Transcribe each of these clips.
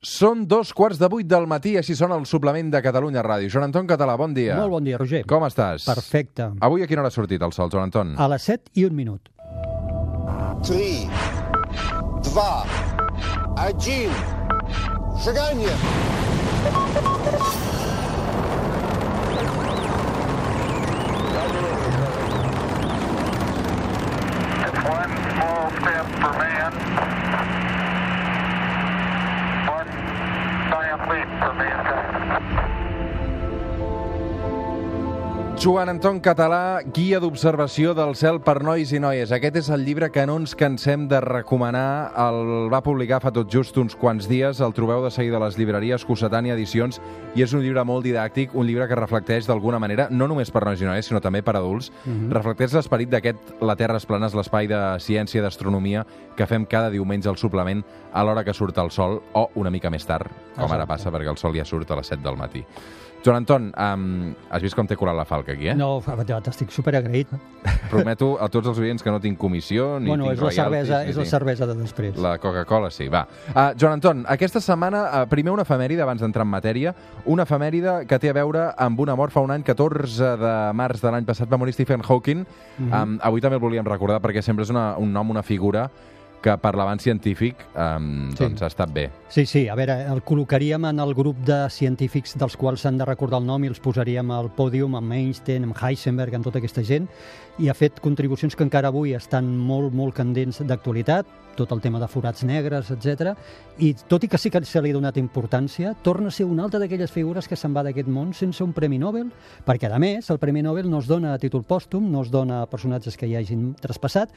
Són dos quarts de vuit del matí, així són el suplement de Catalunya Ràdio. Joan Anton Català, bon dia. Molt bon dia, Roger. Com estàs? Perfecte. Avui a quina hora ha sortit el sol, Joan Anton? A les 7 i un minut. 3, 2, 1, seganya! One small step for man, complete, Samantha. Joan Anton Català, guia d'observació del cel per nois i noies. Aquest és el llibre que no ens cansem de recomanar. El va publicar fa tot just uns quants dies. El trobeu de seguida a les llibreries Cossetània Edicions i és un llibre molt didàctic, un llibre que reflecteix d'alguna manera, no només per nois i noies, sinó també per adults, mm -hmm. reflecteix l'esperit d'aquest La Terra es plana, l'espai de ciència i d'astronomia que fem cada diumenge al suplement a l'hora que surt el sol o una mica més tard, com ara Exacte. passa, perquè el sol ja surt a les 7 del matí. Joan Anton, um, has vist com t'he colat la falca aquí, eh? No, t'estic superagraït. Prometo a tots els oients que no tinc comissió ni Bueno, tinc és la, cervesa, ni és la cervesa de després. La Coca-Cola, sí, va. Uh, Joan Anton, aquesta setmana, uh, primer una efemèride abans d'entrar en matèria, una efemèride que té a veure amb una mort fa un any, 14 de març de l'any passat va morir Stephen Hawking. Mhm. um, avui també el volíem recordar perquè sempre és una, un nom, una figura que per l'abans científic um, Sí. doncs ha estat bé. Sí, sí, a veure, el col·locaríem en el grup de científics dels quals s'han de recordar el nom i els posaríem al pòdium amb Einstein, amb Heisenberg, amb tota aquesta gent, i ha fet contribucions que encara avui estan molt, molt candents d'actualitat, tot el tema de forats negres, etc. I tot i que sí que se li ha donat importància, torna a ser una altra d'aquelles figures que se'n va d'aquest món sense un Premi Nobel, perquè, a més, el Premi Nobel no es dona a títol pòstum, no es dona a personatges que hi hagin traspassat,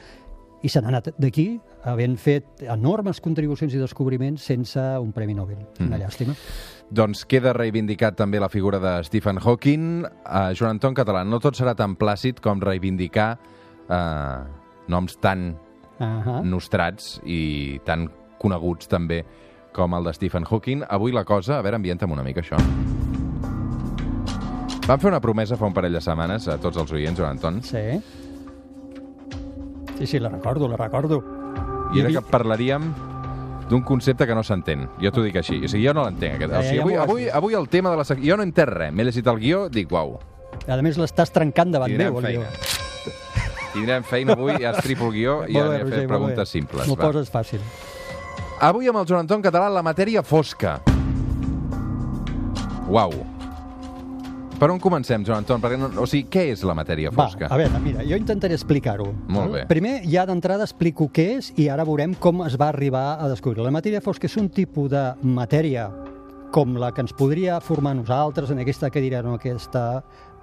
i se n'ha anat d'aquí havent fet enormes contribucions i descobriments sense un Premi Nobel. Una Mm. llàstima. Doncs queda reivindicat també la figura de Stephen Hawking. Uh, Joan Anton Català, no tot serà tan plàcid com reivindicar uh, noms tan Ahà. nostrats i tan coneguts també com el de Stephen Hawking. Avui la cosa, a veure, ambienta'm una mica això. Vam fer una promesa fa un parell de setmanes a tots els oients, Joan Anton, Sí. Sí, sí, la recordo, la recordo. i era que parlaríem d'un concepte que no s'entén. Jo t'ho dic així. O sigui, jo no l'entenc. Aquest. O Ja, sigui, avui, avui, avui el tema de la secció... Jo no entès res. M'he llegit el guió, dic, uau, A més, l'estàs trencant davant tindrem meu. el feina. guió. Tindrem feina avui, ja estripo el guió i ja fet molt preguntes simples. M'ho poses fàcil. Avui amb el Joan Anton Català la matèria fosca. Uau. Per on comencem, Joan Anton? Perquè no, o sigui, què és la matèria Va, fosca? a veure, mira, jo intentaré explicar-ho. Molt val? bé. Primer, ja d'entrada explico què és i ara veurem com es va arribar a descobrir. La matèria fosca és un tipus de matèria com la que ens podria formar nosaltres en aquesta cadira o en aquesta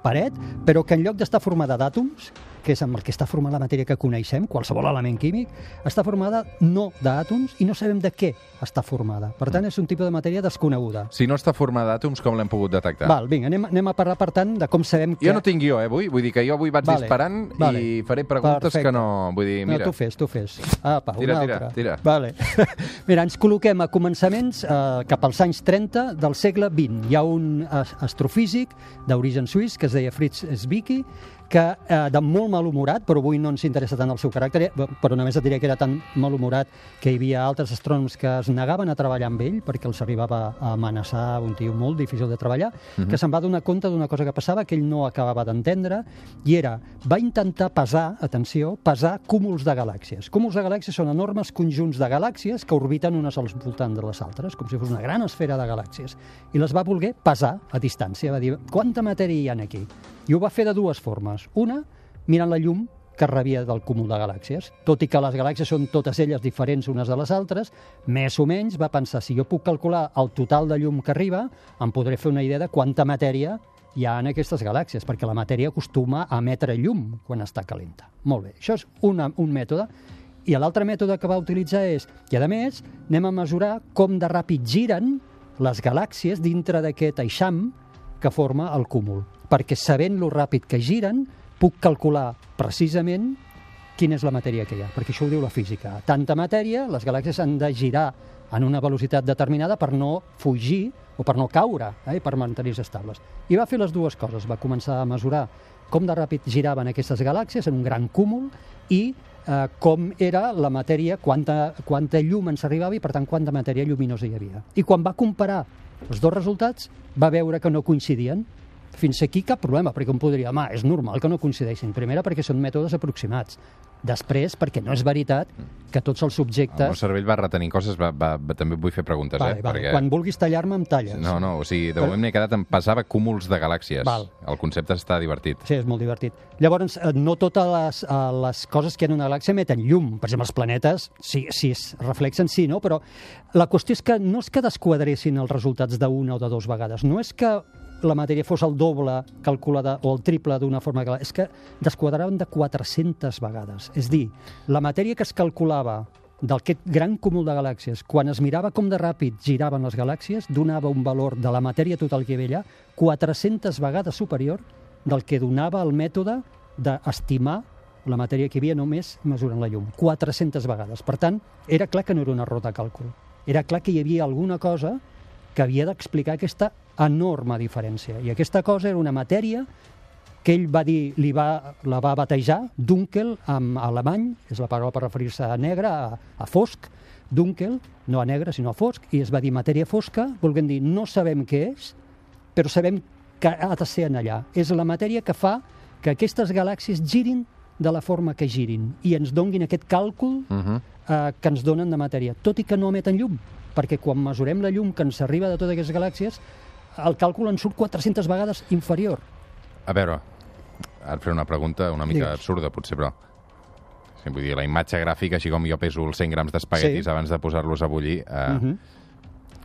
paret, però que en lloc d'estar formada d'àtoms, que és amb el que està formada la matèria que coneixem, qualsevol element químic, està formada no d'àtoms i no sabem de què està formada. Per tant, és un tipus de matèria desconeguda. Si no està formada d'àtoms, com l'hem pogut detectar? Val, vinga, anem, anem a parlar, per tant, de com sabem que... Jo no tinc guió, eh, avui? Vull dir que jo avui vaig Vale, disparant vale. i faré preguntes Perfecte. que no... Vull dir, mira... No, tu fes, tu fes. Apa, Tira, una tira, altra. tira. Vale. Mira, ens col·loquem a començaments eh, cap als anys 30 del segle XX. Hi ha un as- astrofísic d'origen suís que Isaiah Fritz Zbicki, que eh, de molt malhumorat, però avui no ens interessa tant el seu caràcter, eh, però només et diré que era tan malhumorat que hi havia altres astrònoms que es negaven a treballar amb ell perquè els arribava a amenaçar un tio molt difícil de treballar, que se'n va donar compte d'una cosa que passava que ell no acabava d'entendre, i era, va intentar pesar, atenció, pesar cúmuls de galàxies. Cúmuls de galàxies són enormes conjunts de galàxies que orbiten unes al voltant de les altres, com si fos una gran esfera de galàxies. I les va voler pesar a distància, va dir, quanta matèria hi ha aquí? I ho va fer de dues formes. Una, mirant la llum que rebia del cúmul de galàxies. Tot i que les galàxies són totes elles diferents unes de les altres, més o menys va pensar, si jo puc calcular el total de llum que arriba, em podré fer una idea de quanta matèria hi ha en aquestes galàxies, perquè la matèria acostuma a emetre llum quan està calenta. Molt bé, això és una, un mètode. I l'altre mètode que va utilitzar és, i a més, anem a mesurar com de ràpid giren les galàxies dintre d'aquest eixam que forma el cúmul. Perquè sabent lo ràpid que giren, puc calcular precisament quina és la matèria que hi ha, perquè això ho diu la física. Tanta matèria, les galàxies han de girar en una velocitat determinada per no fugir o per no caure, eh, per mantenir-se estables. I va fer les dues coses. Va començar a mesurar com de ràpid giraven aquestes galàxies en un gran cúmul i eh, com era la matèria, quanta, quanta llum ens arribava i, per tant, quanta matèria lluminosa hi havia. I quan va comparar els dos resultats, va veure que no coincidien. Fins aquí cap problema, perquè un podria, home, és normal que no coincideixin. Primera, perquè són mètodes aproximats. Després, perquè no és veritat que tots els El meu subjectes... cervell va retenint coses, va, va, va, també vull fer preguntes, Vale, eh? vale. Quan vulguis tallar-me, em talles. No, no, o sigui, de Però- moment m'he quedat en pesava cúmuls de galàxies. Val. El concepte està divertit. Sí, és molt divertit. Llavors, eh, no totes les, eh, les coses que hi ha en una galàxia emeten llum. Per exemple, els planetes, si, si es reflexen, sí, no? Però la qüestió és que no és que desquadressin els resultats d'una o de dues vegades. No és que la matèria fos el doble calculada o el triple d'una forma que... És que desquadraven de 400 vegades. És dir, la matèria que es calculava d'aquest gran cúmul de galàxies, quan es mirava com de ràpid giraven les galàxies, donava un valor de la matèria total que hi havia allà 400 vegades superior del que donava el mètode d'estimar la matèria que hi havia només mesurant la llum. 400 vegades. Per tant, era clar que no era un error de càlcul. Era clar que hi havia alguna cosa que havia d'explicar aquesta enorme diferència. I aquesta cosa era una matèria que ell va dir, li va, la va batejar Dunkel en alemany, és la paraula per referir-se a negre, a, a fosc, Dunkel, no a negre, sinó a fosc, i es va dir matèria fosca, volguem dir, no sabem què és, però sabem que ha de ser en allà. És la matèria que fa que aquestes galàxies girin de la forma que girin i ens donguin aquest càlcul Uh -huh. eh, que ens donen de matèria, tot i que no emeten llum, perquè quan mesurem la llum que ens arriba de totes aquestes galàxies, el càlcul ens surt 400 vegades inferior. A veure, ara faré una pregunta una mica Digues. absurda, potser, però... Sí, vull dir, la imatge gràfica, així com jo peso els 100 grams d'espaguetis Sí. abans de posar-los a bullir, eh, Uh -huh.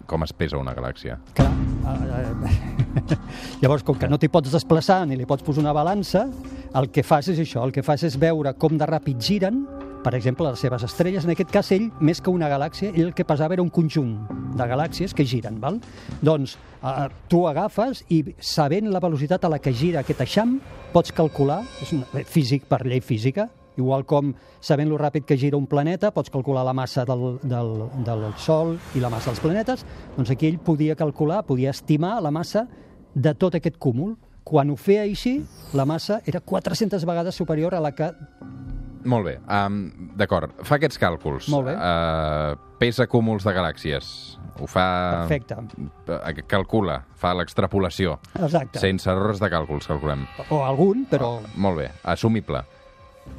com es pesa una galàxia? Clar, eh, llavors, com que no t'hi pots desplaçar ni li pots posar una balança, el que fas és això, el que fas és veure com de ràpid giren, per exemple, les seves estrelles. En aquest cas, ell, més que una galàxia, ell el que pesava era un conjunt de galàxies que giren, val? Doncs eh, tu agafes i, sabent la velocitat a la que gira aquest eixam, pots calcular, és un, eh, físic per llei física, igual com sabent lo ràpid que gira un planeta, pots calcular la massa del, del, del Sol i la massa dels planetes, doncs aquí ell podia calcular, podia estimar la massa de tot aquest cúmul. Quan ho feia així, la massa era 400 vegades superior a la que... Molt bé, um, d'acord. Fa aquests càlculs. Molt bé. Uh, pesa cúmuls de galàxies. Ho fa... Perfecte. Uh, calcula, fa l'extrapolació. Exacte. Sense errors de càlculs, calculem. O algun, però... Molt bé, assumible.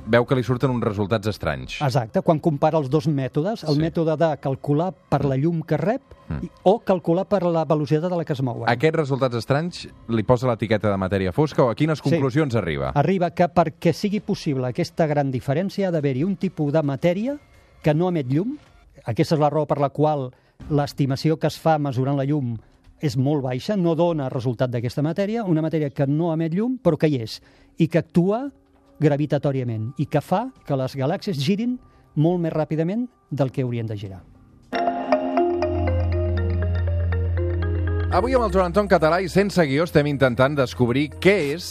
Veu que li surten uns resultats estranys. Exacte, quan compara els dos mètodes, el Sí. mètode de calcular per la llum que rep i, o calcular per la velocitat a la que es mouen. Aquests resultats estranys li posa l'etiqueta de matèria fosca o a quines Sí. conclusions arriba? Arriba que perquè sigui possible aquesta gran diferència ha d'haver-hi un tipus de matèria que no emet llum. Aquesta és la raó per la qual l'estimació que es fa mesurant la llum és molt baixa, no dona resultat d'aquesta matèria, una matèria que no emet llum, però que hi és, i que actua gravitatòriament, i que fa que les galàxies girin molt més ràpidament del que haurien de girar. Avui amb el Joan Anton Català i sense guió estem intentant descobrir què és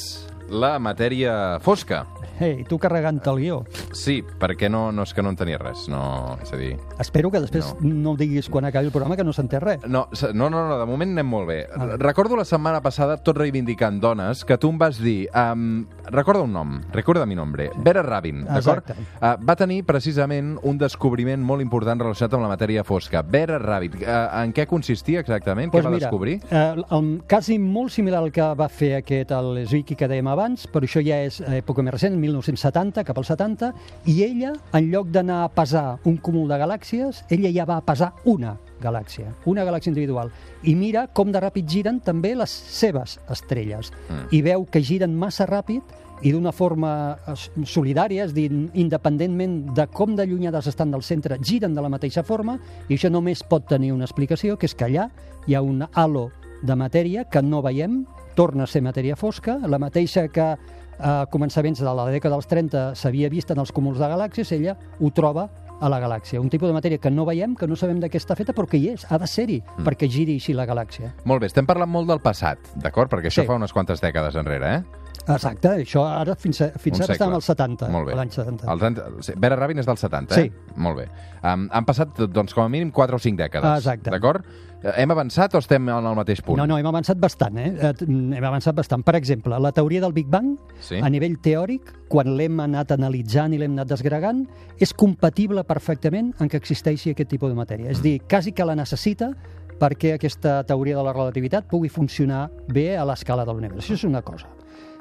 la matèria fosca. Ei, tu carregant el guió. Sí, perquè no, no és que no en tenia res. No, és a dir... Espero que després no, no diguis quan acabi el programa, que no s'entén res. No, no, no, no, de moment anem molt bé. Vale. Recordo la setmana passada, tot reivindicant dones, que tu em vas dir... Um, recorda un nom, recorda mi nombre. Vera Rabin, d'acord? Uh, va tenir precisament un descobriment molt important relacionat amb la matèria fosca. Vera Rabin, uh, en què consistia exactament? Pues què va mira, descobrir? Eh, el, quasi molt similar al que va fer aquest el Zwicky que dèiem abans, però això ja és eh, època més recent, 1970, cap al 70, i ella, en lloc d'anar a pesar un cúmul de galàxies, ella ja va a pesar una galàxia, una galàxia individual, i mira com de ràpid giren també les seves estrelles, Mm. i veu que giren massa ràpid i d'una forma solidària, és dir, independentment de com d'allunyades estan del centre, giren de la mateixa forma, i això només pot tenir una explicació, que és que allà hi ha un halo de matèria que no veiem, torna a ser matèria fosca, la mateixa que a començaments de la dècada dels 30 s'havia vist en els cúmuls de galàxies, ella ho troba a la galàxia. Un tipus de matèria que no veiem, que no sabem de què està feta, però que hi és, ha de ser-hi, mm. perquè giri així la galàxia. Molt bé, estem parlant molt del passat, d'acord? Perquè això Sí. fa unes quantes dècades enrere, eh? Exacte, això ara fins, a, fins Un ara estàvem als 70, Molt bé. l'any 70. Els anys, Vera Rabin és del 70, eh? Sí. Molt bé. Um, han passat, doncs, com a mínim 4 o 5 dècades. Exacte. D'acord? Eh, Hem avançat o estem en el mateix punt? No, no, hem avançat bastant, eh? Eh, Hem avançat bastant. Per exemple, la teoria del Big Bang, Sí. a nivell teòric, quan l'hem anat analitzant i l'hem anat desgregant, és compatible perfectament en que existeixi aquest tipus de matèria. És a dir, quasi que la necessita perquè aquesta teoria de la relativitat pugui funcionar bé a l'escala de l'univers. Això és una cosa.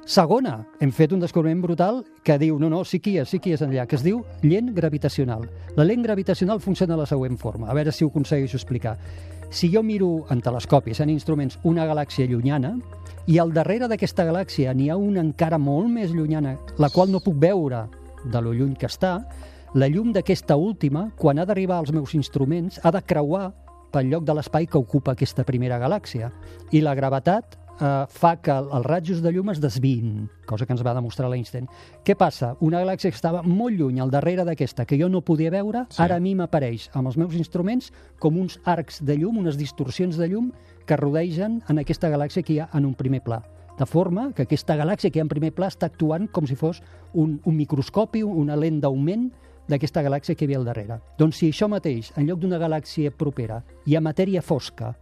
Segona, hem fet un descobriment brutal que diu, no, no, sí que hi és, sí que hi és enllà, que es diu lent gravitacional. La lent gravitacional funciona de la següent forma, a veure si ho aconsegueixo explicar. Si jo miro en telescopis, en instruments, una galàxia llunyana, i al darrere d'aquesta galàxia n'hi ha una encara molt més llunyana, la qual no puc veure de lo lluny que està, la llum d'aquesta última, quan ha d'arribar als meus instruments, ha de creuar pel lloc de l'espai que ocupa aquesta primera galàxia. I la gravetat eh, fa que el- els ratjos de llum es desviïn, cosa que ens va demostrar l'Einstein. Què passa? Una galàxia que estava molt lluny al darrere d'aquesta, que jo no podia veure, sí. ara a mi m'apareix amb els meus instruments com uns arcs de llum, unes distorsions de llum que rodegen en aquesta galàxia que hi ha en un primer pla. De forma que aquesta galàxia que hi ha en primer pla està actuant com si fos un, un microscopi, una lent d'augment d'aquesta galàxia que hi havia al darrere. Doncs si això mateix, en lloc d'una galàxia propera, hi ha matèria fosca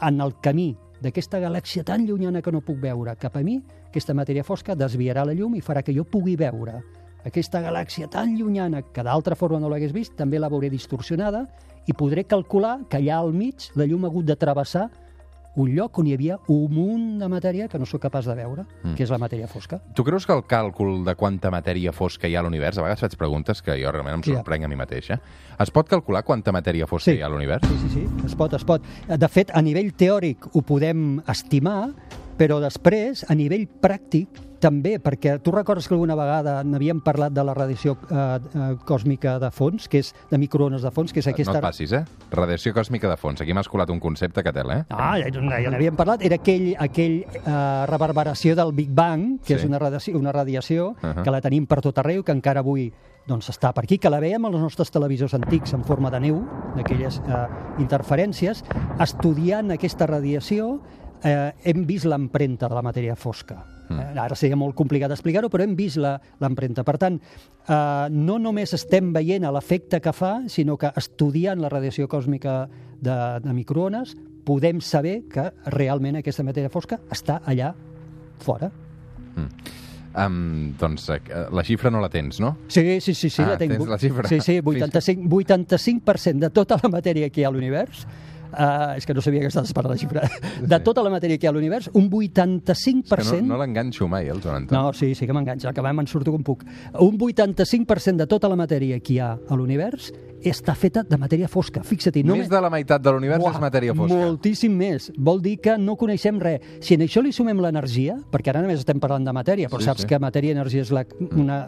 en el camí d'aquesta galàxia tan llunyana que no puc veure cap a mi, aquesta matèria fosca desviarà la llum i farà que jo pugui veure. Aquesta galàxia tan llunyana que d'altra forma no l'hagués vist, també la veuré distorsionada i podré calcular que allà al mig la llum ha hagut de travessar un lloc on hi havia un munt de matèria que no sóc capaç de veure, mm. que és la matèria fosca. Tu creus que el càlcul de quanta matèria fosca hi ha a l'univers, a vegades faig preguntes que jo realment em sorprenc a mi mateix, eh? Es pot calcular quanta matèria fosca Sí. hi ha a l'univers? Sí, sí, sí, es pot, es pot. De fet, a nivell teòric ho podem estimar, però després, a nivell pràctic, també, perquè tu recordes que alguna vegada n'havíem parlat de la radiació eh, eh, còsmica de fons, que és de microones de fons, que és aquesta... No et passis, eh? Radiació còsmica de fons. Aquí m'has colat un concepte que tel, eh? Ah, ja, ja n'havíem parlat. Era aquell, aquell eh, reverberació del Big Bang, que Sí. és una radiació, una radiació Uh -huh. que la tenim per tot arreu, que encara avui doncs, està per aquí, que la veiem als nostres televisors antics en forma de neu, d'aquelles eh, interferències. Estudiant aquesta radiació, eh, hem vist l'empremta de la matèria fosca. Eh, ara seria molt complicat explicar-ho, però hem vist l'empremta. Per tant, eh, no només estem veient l'efecte que fa, sinó que estudiant la radiació còsmica de, de microones podem saber que realment aquesta matèria fosca està allà fora. Um, doncs eh, la xifra no la tens, no? Sí, sí, sí, sí Ah, la tinc. tens la xifra. Sí, sí, 85%, 85 de tota la matèria que hi ha a l'univers Uh, és que no sabia que estaves per la xifra. De tota la matèria que hi ha a l'univers, un 85%... És que no, no l'enganxo mai, el Joan Anton. No, sí, sí que m'enganxa, que me'n surto com puc. Un 85% de tota la matèria que hi ha a l'univers està feta de matèria fosca. Fixa't-hi. Més de la meitat de l'univers és matèria fosca. Moltíssim més. Vol dir que no coneixem res. Si en això li sumem l'energia, perquè ara només estem parlant de matèria, però Sí, saps sí. sí. que matèria i energia és, la, una,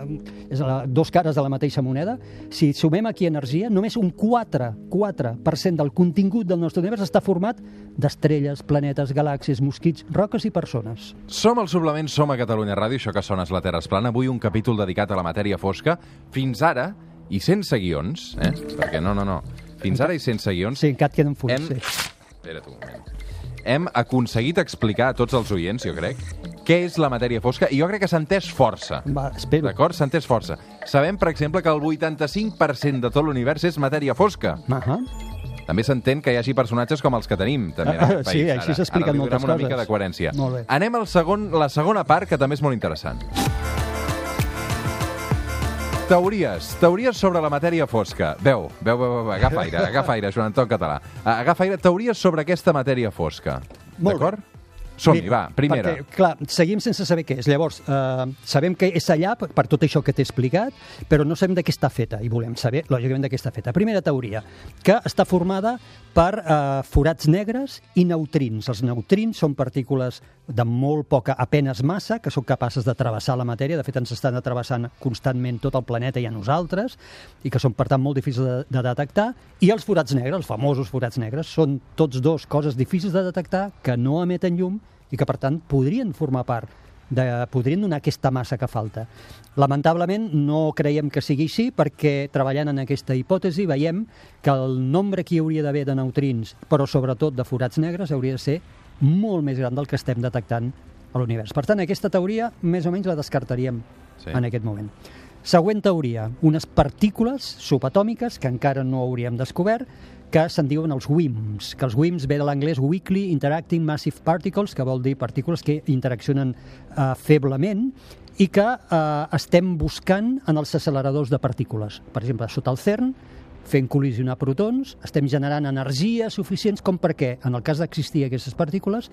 és la, dos cares de la mateixa moneda, si sumem aquí energia, només un 4, 4% del contingut del nostre univers està format d'estrelles, planetes, galàxies, mosquits, roques i persones. Som al Suplement, som a Catalunya Ràdio, això que sona és la Terra es plana. Avui un capítol dedicat a la matèria fosca. Fins ara, i sense guions, eh? perquè no, no, no, fins ara i sense guions, Sí, encara queden fulls. Hem... Sí. Espera't un moment. Hem aconseguit explicar a tots els oients, jo crec, què és la matèria fosca, i jo crec que s'ha entès força. Va, espero. D'acord? S'ha entès força. Sabem, per exemple, que el 85% de tot l'univers és matèria fosca. Ahà. També s'entén que hi hagi personatges com els que tenim, també, en Ah, sí, país. així Ara- s'expliquen moltes donem una coses. mica de coherència. Molt bé. Anem al segon, la segona part, que també és molt interessant. Teories. Teories sobre la matèria fosca. Veu, veu, veu, veu, agafa aire, agafa aire, Joan Anton Català. Agafa aire. Teories sobre aquesta matèria fosca. D'acord? Som-hi, va, primera. Perquè, clar, seguim sense saber què és. Llavors, eh, sabem que és allà per, per tot això que t'he explicat, però no sabem de què està feta i volem saber, lògicament, de què està feta. Primera teoria, que està formada per eh, forats negres i neutrins. Els neutrins són partícules de molt poca, apenes massa, que són capaces de travessar la matèria. De fet, ens estan atrevessant constantment tot el planeta i a nosaltres, i que són, per tant, molt difícils de, de detectar. I els forats negres, els famosos forats negres, són tots dos coses difícils de detectar, que no emeten llum i que, per tant, podrien formar part de, podrien donar aquesta massa que falta. Lamentablement no creiem que sigui així perquè treballant en aquesta hipòtesi veiem que el nombre que hi hauria d'haver de neutrins, però sobretot de forats negres, hauria de ser molt més gran del que estem detectant a l'univers. Per tant, aquesta teoria més o menys la descartaríem Sí. en aquest moment. Següent teoria, unes partícules subatòmiques que encara no hauríem descobert, que se'n diuen els WIMPs, que els WIMPs ve de l'anglès Weakly Interacting Massive Particles, que vol dir partícules que interaccionen eh, feblement i que eh, estem buscant en els acceleradors de partícules. Per exemple, sota el CERN, fent col·lisionar protons, estem generant energies suficients com perquè, en el cas d'existir aquestes partícules,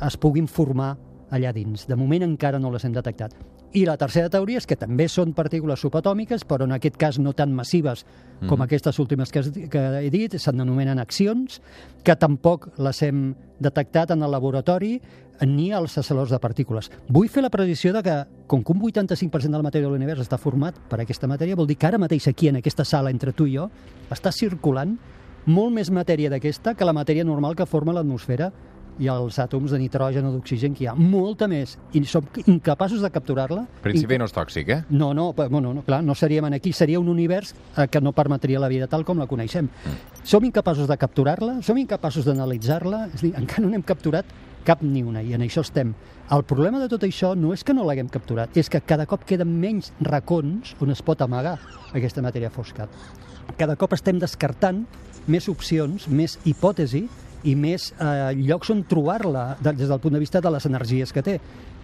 es puguin formar allà dins. De moment encara no les hem detectat. I la tercera teoria és que també són partícules subatòmiques, però en aquest cas no tan massives com aquestes últimes que, que he dit, s'anomenen accions, que tampoc les hem detectat en el laboratori ni als acceleradors de partícules. Vull fer la predició de que, com que un 85% de la matèria de l'univers està format per aquesta matèria, vol dir que ara mateix aquí, en aquesta sala, entre tu i jo, està circulant molt més matèria d'aquesta que la matèria normal que forma l'atmosfera i els àtoms de nitrogen o d'oxigen que hi ha. Molta més. I som incapaços de capturar-la. En principi no és tòxic, eh? No, no, bueno, no, clar, no seríem aquí, seria un univers eh, que no permetria la vida tal com la coneixem. Som incapaços de capturar-la, som incapaços d'analitzar-la, és a dir, encara no n'hem capturat cap ni una, i en això estem. El problema de tot això no és que no l'haguem capturat, és que cada cop queden menys racons on es pot amagar aquesta matèria fosca. Cada cop estem descartant més opcions, més hipòtesi i més eh, llocs on trobar-la de- des del punt de vista de les energies que té.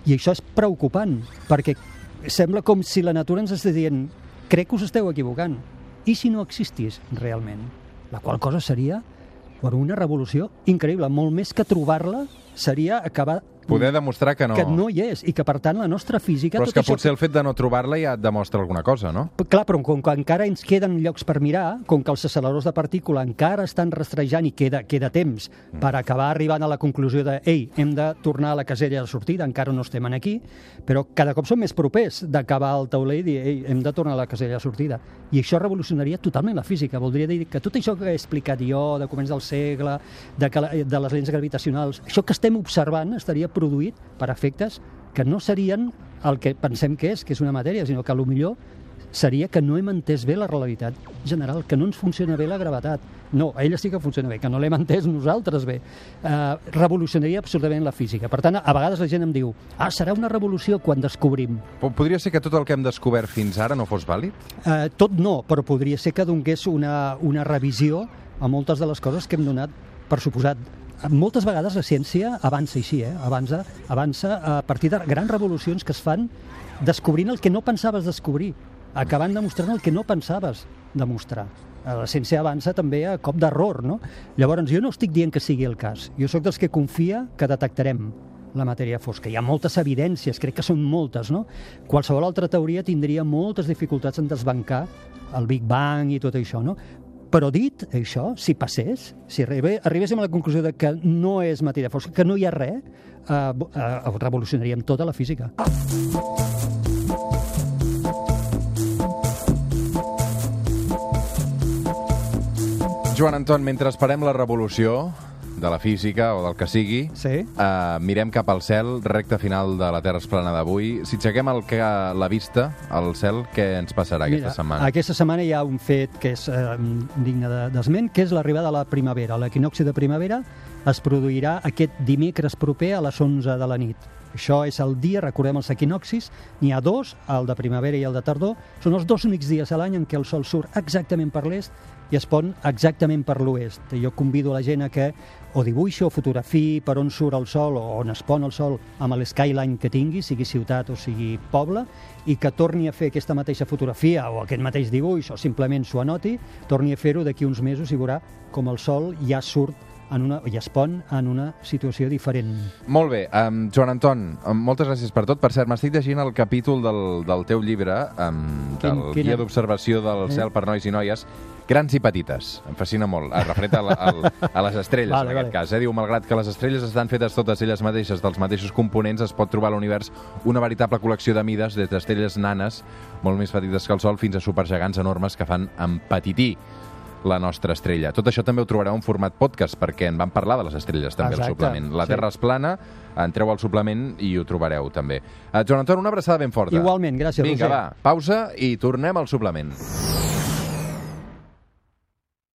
I això és preocupant, perquè sembla com si la natura ens estigués dient crec que us esteu equivocant. I si no existís realment? La qual cosa seria bueno, una revolució increïble. Molt més que trobar-la seria acabar Poder demostrar que no... que no hi és i que, per tant, la nostra física... Però és tot que això potser el fet de no trobar-la ja et demostra alguna cosa, no? Clar, però com que encara ens queden llocs per mirar, com que els acceleradors de partícula encara estan rastrejant i queda, queda temps per acabar arribant a la conclusió de ei, hem de tornar a la casella de sortida, encara no estem aquí, però cada cop som més propers d'acabar el tauler i dir ei, hem de tornar a la casella de sortida. I això revolucionaria totalment la física. Voldria dir que tot això que he explicat jo, de començ del segle, de, que, la- de les lents gravitacionals, això que estem observant estaria produït per efectes que no serien el que pensem que és, que és una matèria, sinó que millor seria que no hem entès bé la realitat general, que no ens funciona bé la gravetat. No, a ella sí que funciona bé, que no l'hem entès nosaltres bé. Uh, revolucionaria absolutament la física. Per tant, a vegades la gent em diu ah, serà una revolució quan descobrim. Po- Podria ser que tot el que hem descobert fins ara no fos vàlid? Uh, tot no, però podria ser que donés una, una revisió a moltes de les coses que hem donat per suposat. Moltes vegades la ciència avança així, eh? avança, avança a partir de grans revolucions que es fan descobrint el que no pensaves descobrir, acabant demostrant el que no pensaves demostrar. Eh, La ciència avança també a cop d'error, no? Llavors, jo no estic dient que sigui el cas. Jo sóc dels que confia que detectarem la matèria fosca. Hi ha moltes evidències, crec que són moltes, no? Qualsevol altra teoria tindria moltes dificultats en desbancar el Big Bang i tot això, no? Però dit això, si passés, si arribé, arribéssim a la conclusió de que no és matèria fosca, que no hi ha res, eh, eh, revolucionaríem tota la física. Joan Anton, mentre esperem la revolució de la física o del que sigui, Sí? uh, mirem cap al cel, recta final de la Terra Esplana d'avui. Si aixequem el que, la vista al cel, què ens passarà aquesta setmana? Aquesta setmana hi ha un fet que és eh, digne de- d'esment, que és l'arribada de la primavera. L'equinoxi de primavera es produirà aquest dimecres proper a les 11 de la nit. Això és el dia, recordem els equinoxis, n'hi ha dos, el de primavera i el de tardor. Són els dos únics dies a l'any en què el sol surt exactament per l'est i es pon exactament per l'oest. Jo convido la gent a que o dibuixi o fotografiï per on surt el sol o on es pon el sol amb l'skyline que tingui, sigui ciutat o sigui poble, i que torni a fer aquesta mateixa fotografia o aquest mateix dibuix o simplement s'ho anoti, torni a fer-ho d'aquí uns mesos i veurà com el sol ja surt en una, i es pon en una situació diferent. Molt bé, um, Joan Anton, um, moltes gràcies per tot. Per cert, m'estic llegint el capítol del, del teu llibre, um, del Quin- quina- guia d'observació del Eh? cel per nois i noies, grans i petites. Em fascina molt, eh, referent a, la, al, a les estrelles, Vale, en aquest vale. cas. Eh? Diu, malgrat que les estrelles estan fetes totes elles mateixes dels mateixos components, es pot trobar a l'univers una veritable col·lecció de mides, des d'estrelles nanes, molt més petites que el Sol, fins a supergegants enormes que fan empetitir la nostra estrella. Tot això també ho trobareu en format podcast, perquè en vam parlar de les estrelles també al Exacte, suplement. La sí. Terra és plana, entreu al suplement i ho trobareu també. Uh, Joan Anton, una abraçada ben forta. Igualment, gràcies, Vinga, Roger. va, pausa i tornem al suplement.